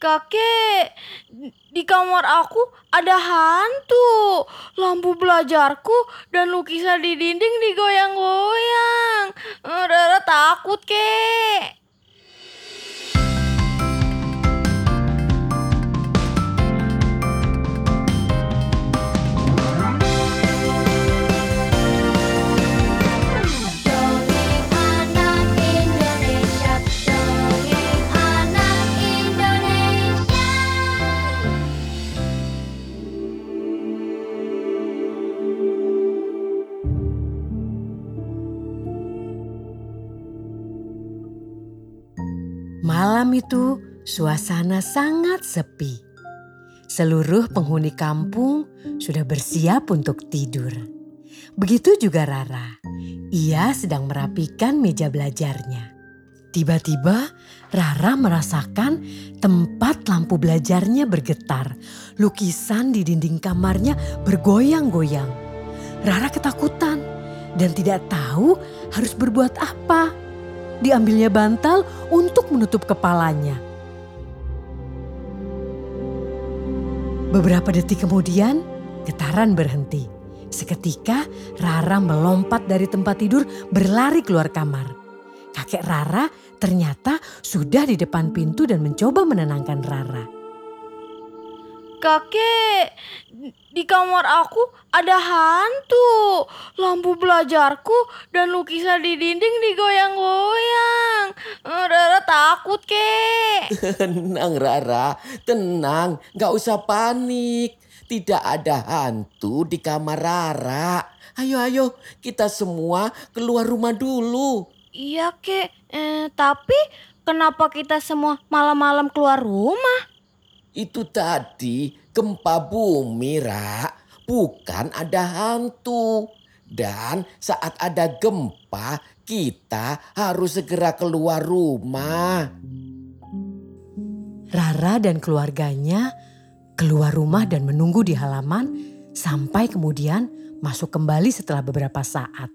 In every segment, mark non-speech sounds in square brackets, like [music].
Kakek, di kamar aku ada hantu. Lampu belajarku dan lukisan di dinding digoyang-goyang. Eh, Rara takut, kek. Malam itu suasana sangat sepi. Seluruh penghuni kampung sudah bersiap untuk tidur. Begitu juga Rara. Ia sedang merapikan meja belajarnya. Tiba-tiba Rara merasakan tempat lampu belajarnya bergetar. Lukisan di dinding kamarnya bergoyang-goyang. Rara ketakutan dan tidak tahu harus berbuat apa. Diambilnya bantal untuk menutup kepalanya. Beberapa detik kemudian, getaran berhenti. Seketika Rara melompat dari tempat tidur berlari keluar kamar. Kakek Rara ternyata sudah di depan pintu dan mencoba menenangkan Rara. Kakek, di kamar aku ada hantu. Lampu belajarku dan lukisan di dinding digoyang-goyang. Eh, Rara takut, kek. [laughs] Tenang Rara, tenang, gak usah panik. Tidak ada hantu di kamar Rara. Ayo ayo, kita semua keluar rumah dulu. Iya, kek. Eh, tapi kenapa kita semua malam-malam keluar rumah? Itu tadi gempa bumi, Ra. Bukan ada hantu. Dan saat ada gempa, kita harus segera keluar rumah. Rara dan keluarganya keluar rumah dan menunggu di halaman sampai kemudian masuk kembali setelah beberapa saat.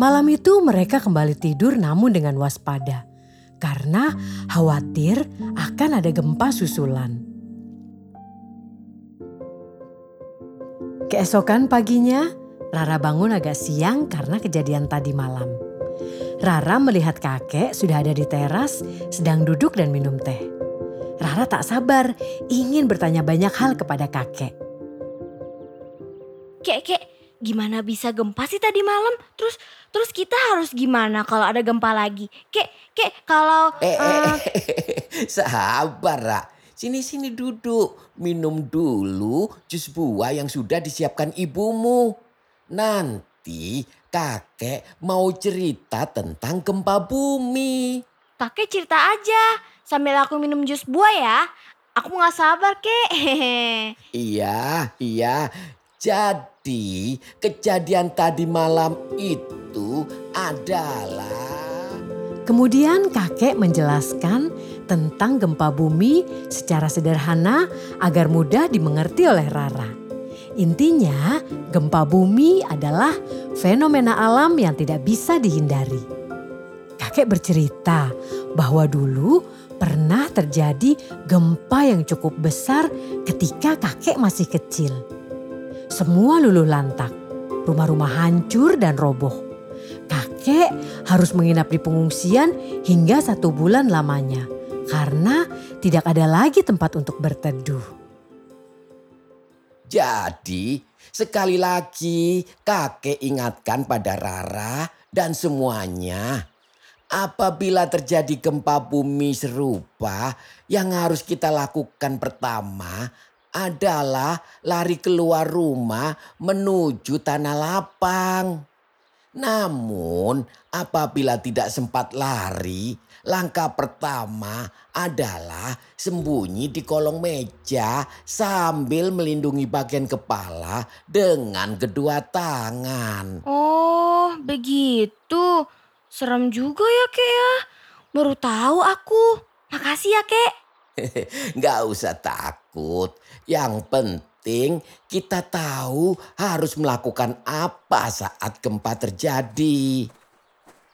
Malam itu mereka kembali tidur namun dengan waspada karena khawatir akan ada gempa susulan. Keesokan paginya, Rara bangun agak siang karena kejadian tadi malam. Rara melihat kakek sudah ada di teras sedang duduk dan minum teh. Rara tak sabar ingin bertanya banyak hal kepada kakek. Kek, kek, gimana bisa gempa sih tadi malam? Terus terus kita harus gimana kalau ada gempa lagi? Kek, kek, kalau Eh, eh, eh, eh, [laughs] sabar, Ra. Sini-sini duduk. Minum dulu jus buah yang sudah disiapkan ibumu. Nanti kakek mau cerita tentang gempa bumi. kakek cerita aja sambil aku minum jus buah ya. Aku nggak sabar, kek. [laughs] Iya, iya. Jadi kejadian tadi malam itu adalah... Kemudian kakek menjelaskan tentang gempa bumi secara sederhana agar mudah dimengerti oleh Rara. Intinya, gempa bumi adalah fenomena alam yang tidak bisa dihindari. Kakek bercerita bahwa dulu pernah terjadi gempa yang cukup besar ketika kakek masih kecil. Semua luluh lantak, rumah-rumah hancur dan roboh. Kakek harus menginap di pengungsian hingga satu bulan lamanya karena tidak ada lagi tempat untuk berteduh. Jadi sekali lagi kakek ingatkan pada Rara dan semuanya. Apabila terjadi gempa bumi serupa, yang harus kita lakukan pertama adalah lari keluar rumah menuju tanah lapang. Namun, apabila tidak sempat lari, langkah pertama adalah sembunyi di kolong meja sambil melindungi bagian kepala dengan kedua tangan. Oh, begitu. Serem juga ya, kek ya. Baru tahu aku. Makasih ya, kek. [laughs] Nggak usah takut. Yang penting kita tahu harus melakukan apa saat gempa terjadi.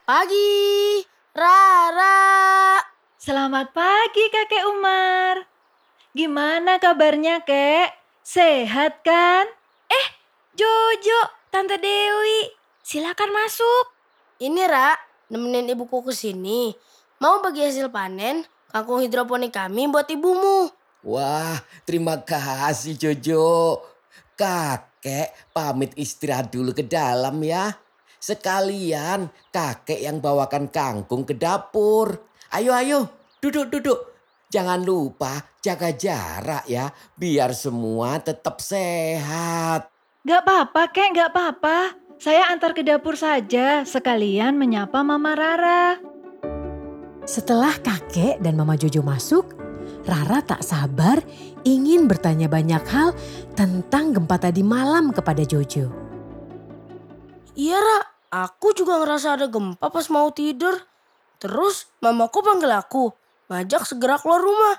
Pagi, Rara. Selamat pagi kakek Uma. Gimana kabarnya, Kek? Sehat kan? Jojo, Tante Dewi, silakan masuk. Ini Ra, nemenin ibuku ke sini. Mau bagi hasil panen kangkung hidroponik kami buat ibumu. Wah, terima kasih Jojo. Kakek pamit istirahat dulu ke dalam ya. Sekalian kakek yang bawakan kangkung ke dapur. Ayo, ayo, duduk-duduk. Jangan lupa jaga jarak ya, biar semua tetap sehat. Gak apa-apa, Kek, gak apa-apa. Saya antar ke dapur saja, sekalian menyapa Mama Rara. Setelah kakek dan Mama Jojo masuk, Rara tak sabar ingin bertanya banyak hal tentang gempa tadi malam kepada Jojo. Iya Ra, aku juga ngerasa ada gempa pas mau tidur. Terus mamaku panggil aku, ngajak segera keluar rumah.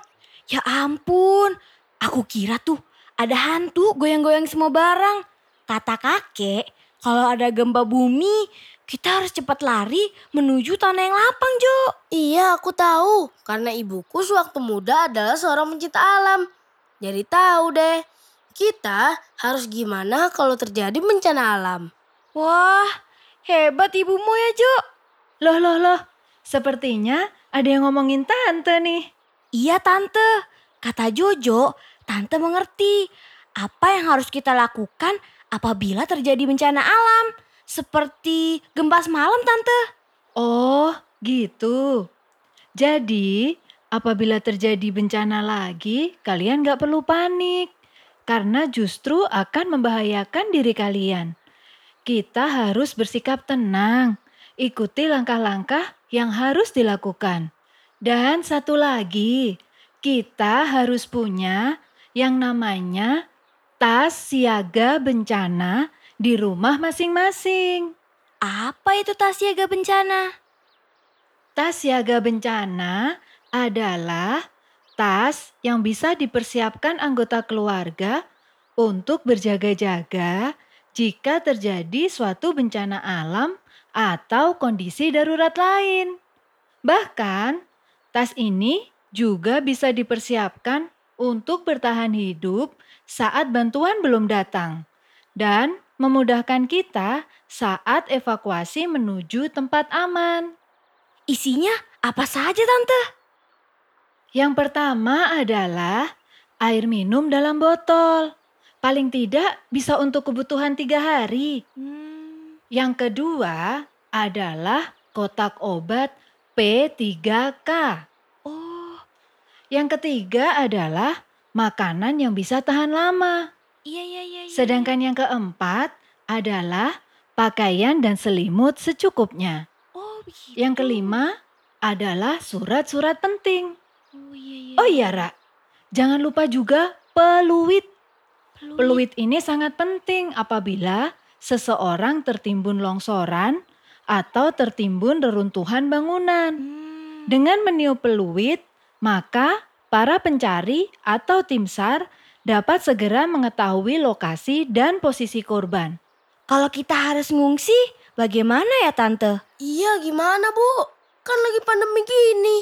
Ya ampun, aku kira tuh ada hantu goyang-goyang semua barang. Kata kakek, kalau ada gempa bumi, kita harus cepat lari menuju tanah yang lapang, Jo. Iya aku tahu, karena ibuku sewaktu muda adalah seorang pencinta alam. Jadi tahu deh, kita harus gimana kalau terjadi bencana alam. Wah, hebat ibumu ya, Jo. Loh, loh, loh. Sepertinya ada yang ngomongin tante nih. Iya, Tante. Kata Jojo, Tante mengerti apa yang harus kita lakukan apabila terjadi bencana alam. Seperti gempa semalam, Tante. Oh, gitu. Jadi, apabila terjadi bencana lagi, kalian gak perlu panik. Karena justru akan membahayakan diri kalian. Kita harus bersikap tenang. Ikuti langkah-langkah yang harus dilakukan. Dan satu lagi, kita harus punya yang namanya tas siaga bencana di rumah masing-masing. Apa itu tas siaga bencana? Tas siaga bencana adalah tas yang bisa dipersiapkan anggota keluarga untuk berjaga-jaga jika terjadi suatu bencana alam atau kondisi darurat lain. Bahkan, tas ini juga bisa dipersiapkan untuk bertahan hidup saat bantuan belum datang dan memudahkan kita saat evakuasi menuju tempat aman. Isinya apa saja, Tante? Yang pertama adalah air minum dalam botol. Paling tidak bisa untuk kebutuhan tiga hari. Hmm, Yang kedua adalah kotak obat P3K. oh, Yang ketiga adalah makanan yang bisa tahan lama. Iya, iya, iya. iya. Sedangkan yang keempat adalah pakaian dan selimut secukupnya. Oh, begitu. Yang kelima adalah surat-surat penting. Oh, iya, iya. Oh iya, Ra. Jangan lupa juga peluit. Peluit. Peluit ini sangat penting apabila seseorang tertimbun longsoran atau tertimbun reruntuhan bangunan. Hmm, Dengan meniup peluit, maka para pencari atau tim SAR dapat segera mengetahui lokasi dan posisi korban. Kalau kita harus ngungsi, bagaimana ya, Tante? Iya gimana bu? Kan lagi pandemi gini.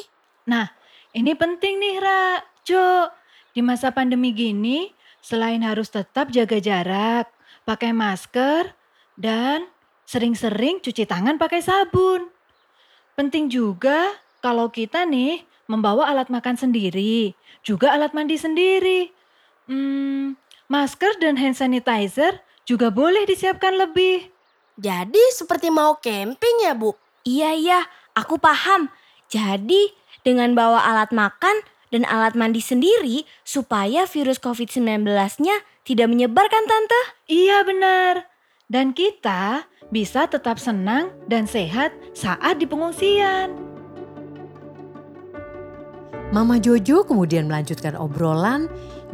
Nah, ini penting nih, Ra. Jo, di masa pandemi gini, selain harus tetap jaga jarak, pakai masker, dan sering-sering cuci tangan pakai sabun. Penting juga kalau kita nih membawa alat makan sendiri, juga alat mandi sendiri. Hmm, masker dan hand sanitizer juga boleh disiapkan lebih. Jadi seperti mau camping ya bu? Iya, iya, aku paham. Jadi, dengan bawa alat makan dan alat mandi sendiri supaya virus COVID-19-nya tidak menyebar kan, Tante? Iya benar. Dan kita bisa tetap senang dan sehat saat di pengungsian. Mama Jojo kemudian melanjutkan obrolan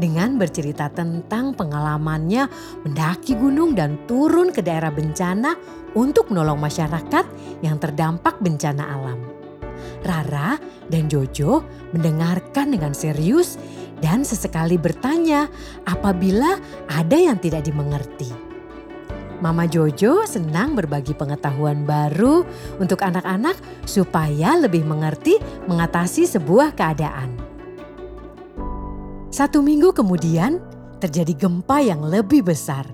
dengan bercerita tentang pengalamannya mendaki gunung dan turun ke daerah bencana untuk menolong masyarakat yang terdampak bencana alam. Rara dan Jojo mendengarkan dengan serius dan sesekali bertanya apabila ada yang tidak dimengerti. Mama Jojo senang berbagi pengetahuan baru untuk anak-anak supaya lebih mengerti mengatasi sebuah keadaan. Satu minggu kemudian terjadi gempa yang lebih besar.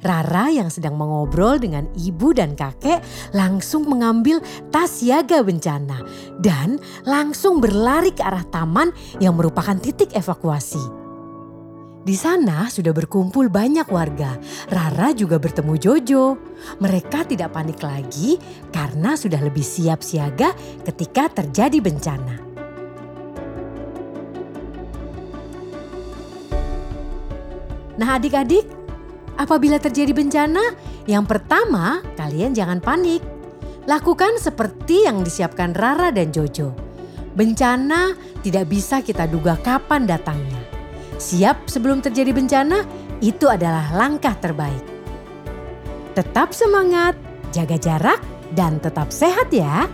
Rara yang sedang mengobrol dengan ibu dan kakek langsung mengambil tas siaga bencana dan langsung berlari ke arah taman yang merupakan titik evakuasi. Di sana sudah berkumpul banyak warga. Rara juga bertemu Jojo. Mereka tidak panik lagi karena sudah lebih siap siaga ketika terjadi bencana. Nah adik-adik, apabila terjadi bencana, yang pertama kalian jangan panik. Lakukan seperti yang disiapkan Rara dan Jojo. Bencana tidak bisa kita duga kapan datangnya. Siap sebelum terjadi bencana, itu adalah langkah terbaik. Tetap semangat, jaga jarak, dan tetap sehat ya.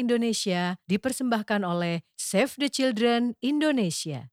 Indonesia dipersembahkan oleh Save the Children Indonesia.